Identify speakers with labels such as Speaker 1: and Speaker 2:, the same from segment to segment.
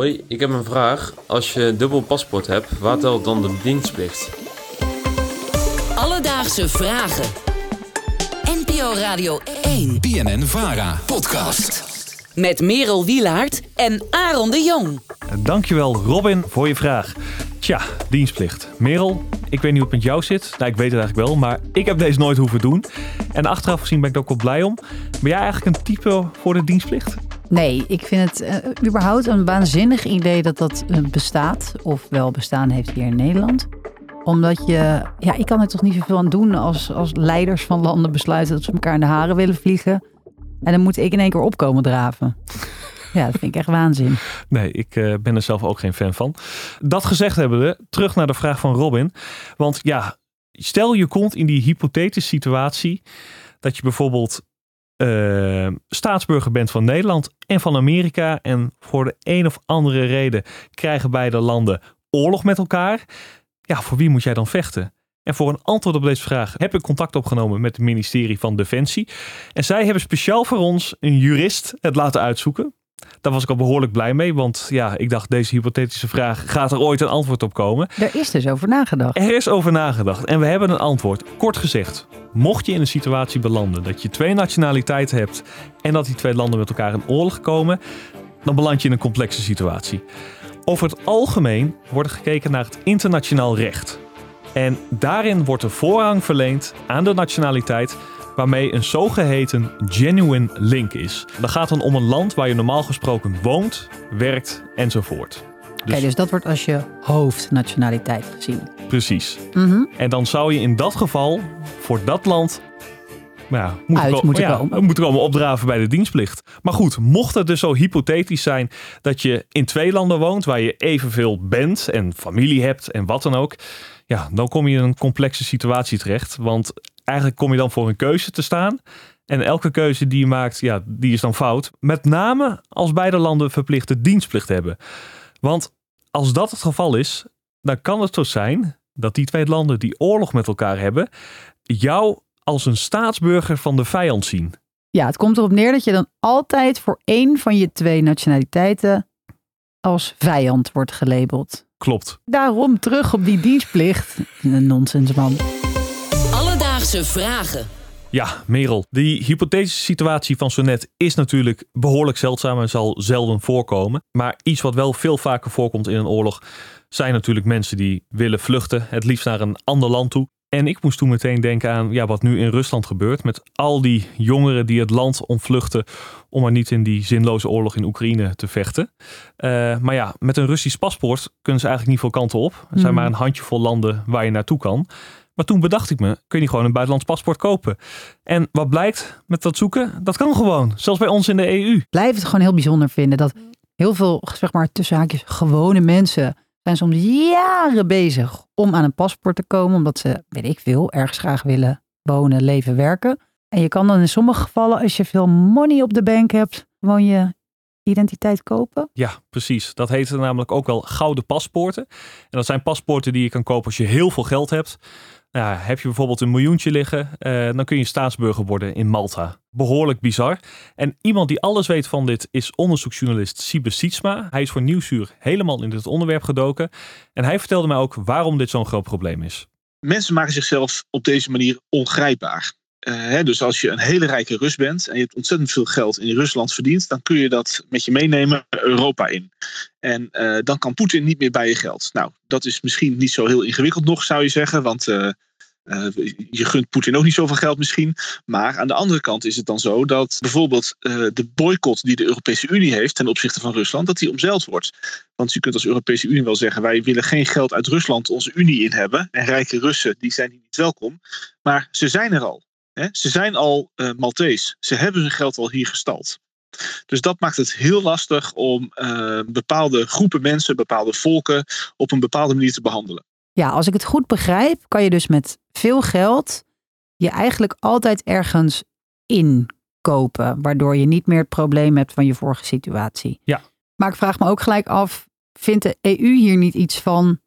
Speaker 1: Hoi, ik heb een vraag. Als je dubbel paspoort hebt, waar telt dan de dienstplicht?
Speaker 2: Alledaagse vragen. NPO Radio 1.
Speaker 3: BNN Vara podcast.
Speaker 2: Met Merel Wielaert en Aaron de Jong.
Speaker 4: Dankjewel Robin voor je vraag. Tja, dienstplicht. Merel, ik weet niet hoe het met jou zit. Nou, ik weet het eigenlijk wel, maar ik heb deze nooit hoeven doen. En achteraf gezien ben ik er ook wel blij om. Ben jij eigenlijk een type voor de dienstplicht?
Speaker 5: Nee, ik vind het eh, überhaupt een waanzinnig idee dat dat eh, bestaat. Of wel bestaan heeft hier in Nederland. Omdat je, ja, ik kan er toch niet zoveel aan doen als, als leiders van landen besluiten dat ze elkaar in de haren willen vliegen. En dan moet ik in één keer opkomen draven. Ja, dat vind ik echt waanzin.
Speaker 4: Nee, ik eh, ben er zelf ook geen fan van. Dat gezegd hebben we, terug naar de vraag van Robin. Want ja, stel je komt in die hypothetische situatie dat je bijvoorbeeld eh, staatsburger bent van Nederland en van Amerika. En voor de een of andere reden krijgen beide landen oorlog met elkaar. Ja, voor wie moet jij dan vechten? En voor een antwoord op deze vraag heb ik contact opgenomen met het ministerie van Defensie. En zij hebben speciaal voor ons een jurist het laten uitzoeken. Daar was ik al behoorlijk blij mee, want ja, ik dacht deze hypothetische vraag, gaat er ooit een antwoord op komen?
Speaker 5: Er is dus over nagedacht.
Speaker 4: Er is over nagedacht en we hebben een antwoord. Kort gezegd, mocht je in een situatie belanden dat je twee nationaliteiten hebt en dat die twee landen met elkaar in oorlog komen, dan beland je in een complexe situatie. Over het algemeen wordt er gekeken naar het internationaal recht. En daarin wordt er voorrang verleend aan de nationaliteit waarmee een zogeheten genuine link is. Dat gaat dan om een land waar je normaal gesproken woont, werkt enzovoort.
Speaker 5: Oké, dus dat wordt als je hoofdnationaliteit gezien.
Speaker 4: Precies.
Speaker 5: Mhm.
Speaker 4: En dan zou je in dat geval voor dat land nou ja, moeten,
Speaker 5: Uit moeten
Speaker 4: ja,
Speaker 5: komen.
Speaker 4: moeten komen opdraven bij de dienstplicht. Maar goed, mocht het dus zo hypothetisch zijn dat je in twee landen woont waar je evenveel bent en familie hebt en wat dan ook. Ja, dan kom je in een complexe situatie terecht. Want eigenlijk kom je dan voor een keuze te staan. En elke keuze die je maakt, ja, die is dan fout. Met name als beide landen verplichte dienstplicht hebben. Want als dat het geval is, dan kan het zo zijn dat die twee landen die oorlog met elkaar hebben, jou als een staatsburger van de vijand zien.
Speaker 5: Ja, het komt erop neer dat je dan altijd voor één van je twee nationaliteiten als vijand wordt gelabeld.
Speaker 4: Klopt.
Speaker 5: Daarom terug op die dienstplicht. Een nonsens man.
Speaker 2: Alledaagse vragen.
Speaker 4: Ja, Merel, die hypothetische situatie van zo net is natuurlijk behoorlijk zeldzaam en zal zelden voorkomen. Maar iets wat wel veel vaker voorkomt in een oorlog zijn natuurlijk mensen die willen vluchten, het liefst naar een ander land toe. En ik moest toen meteen denken aan ja, wat nu in Rusland gebeurt met al die jongeren die het land ontvluchten om maar niet in die zinloze oorlog in Oekraïne te vechten. Eh, maar ja, met een Russisch paspoort kunnen ze eigenlijk niet veel kanten op. Er zijn
Speaker 5: Mhm.
Speaker 4: maar een handjevol landen waar je naartoe kan. Maar toen bedacht ik me, kun je gewoon een buitenlands paspoort kopen? En wat blijkt met dat zoeken? Dat kan gewoon, zelfs bij ons in de EU.
Speaker 5: blijf het gewoon heel bijzonder vinden dat heel veel, zeg maar, tussen haakjes, gewone mensen zijn soms jaren bezig om aan een paspoort te komen, omdat ze, weet ik veel, ergens graag willen wonen, leven, werken. En je kan dan in sommige gevallen, als je veel money op de bank hebt, gewoon je identiteit kopen.
Speaker 4: Ja, precies. Dat heet namelijk ook wel gouden paspoorten. En dat zijn paspoorten die je kan kopen als je heel veel geld hebt. Nou, heb je bijvoorbeeld een miljoentje liggen, eh, dan kun je staatsburger worden in Malta. Behoorlijk bizar. En iemand die alles weet van dit is onderzoeksjournalist Siebe Sietsma. Hij is voor Nieuwsuur helemaal in dit onderwerp gedoken. En hij vertelde mij ook waarom dit zo'n groot probleem is.
Speaker 6: mensen maken zichzelf op deze manier ongrijpbaar. Eh, hè, dus als je een hele rijke Rus bent en je hebt ontzettend veel geld in Rusland verdiend, dan kun je dat met je meenemen Europa in. En eh, dan kan Poetin niet meer bij je geld. Nou, dat is misschien niet zo heel ingewikkeld nog, zou je zeggen, want eh, je gunt Poetin ook niet zoveel geld misschien. Maar aan de andere kant is het dan zo dat bijvoorbeeld de boycott die de Europese Unie heeft ten opzichte van Rusland, dat die omzeild wordt. Want je kunt als Europese Unie wel zeggen: wij willen geen geld uit Rusland onze Unie in hebben. En rijke Russen die zijn hier niet welkom. Maar ze zijn er al. Hè? Ze zijn al eh Maltees. Ze hebben hun geld al hier gestald. Dus dat maakt het heel lastig om eh, bepaalde groepen mensen, bepaalde volken op een bepaalde manier te behandelen.
Speaker 5: Ja, als ik het goed begrijp, kan je dus met veel geld je eigenlijk altijd ergens inkopen, waardoor je niet meer het probleem hebt van je vorige situatie.
Speaker 4: Ja.
Speaker 5: Maar ik vraag me ook gelijk af, vindt de EU hier niet iets van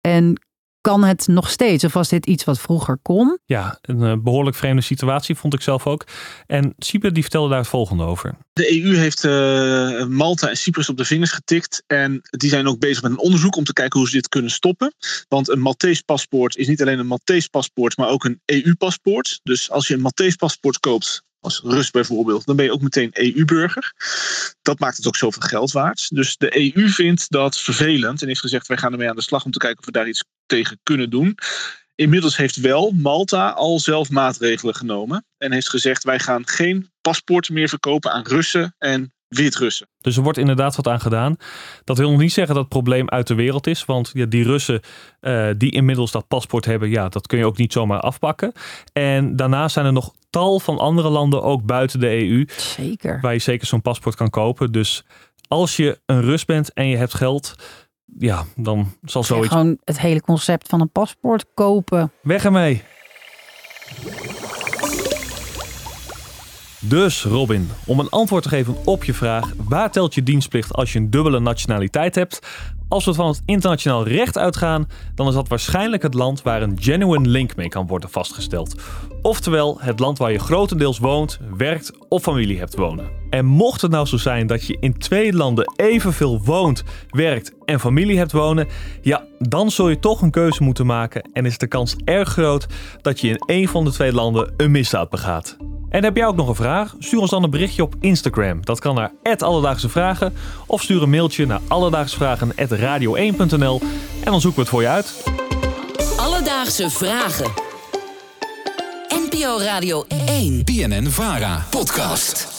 Speaker 5: en kan het nog steeds? Of was dit iets wat vroeger kon?
Speaker 4: Ja, een eh, behoorlijk vreemde situatie vond ik zelf ook. En Siebe die vertelde daar het volgende over.
Speaker 6: De EU heeft uh, Malta en Cyprus op de vingers getikt. En die zijn ook bezig met een onderzoek om te kijken hoe ze dit kunnen stoppen. Want een Maltese paspoort is niet alleen een Maltese paspoort, maar ook een EU-paspoort. Dus als je een Maltese paspoort koopt, als Rus bijvoorbeeld, dan ben je ook meteen EU-burger. Dat maakt het ook zoveel geld waard. Dus de EU vindt dat vervelend en heeft gezegd: wij gaan ermee aan de slag om te kijken of we daar iets tegen kunnen doen. Inmiddels heeft wel Malta al zelf maatregelen genomen en heeft gezegd: wij gaan geen paspoorten meer verkopen aan Russen en Wit-Russen.
Speaker 4: Dus er wordt inderdaad wat aan gedaan. Dat wil nog niet zeggen dat het probleem uit de wereld is. Want ja, die Russen uh, die inmiddels dat paspoort hebben, ja, dat kun je ook niet zomaar afpakken. En daarnaast zijn er nog tal van andere landen, ook buiten de EU.
Speaker 5: Zeker.
Speaker 4: Waar je zeker zo'n paspoort kan kopen. Dus als je een Rus bent en je hebt geld, ja, dan zal zoiets...
Speaker 5: Gewoon het hele concept van een paspoort kopen.
Speaker 4: Weg ermee. Dus Robin, om een antwoord te geven op je vraag, waar telt je dienstplicht als je een dubbele nationaliteit hebt? Als we van het internationaal recht uitgaan, dan is dat waarschijnlijk het land waar een genuine link mee kan worden vastgesteld. Oftewel het land waar je grotendeels woont, werkt of familie hebt wonen. En mocht het nou zo zijn dat je in twee landen evenveel woont, werkt en familie hebt wonen, ja, dan zul je toch een keuze moeten maken en is de kans erg groot dat je in een van de twee landen een misdaad begaat. En heb jij ook nog een vraag? Stuur ons dan een berichtje op Instagram. Dat kan naar Alledaagse Vragen. Of stuur een mailtje naar alledaagsvragen.radio1.nl en dan zoeken we het voor je uit.
Speaker 2: Alledaagse Vragen. NPO Radio 1.
Speaker 3: BNN Vara. Podcast.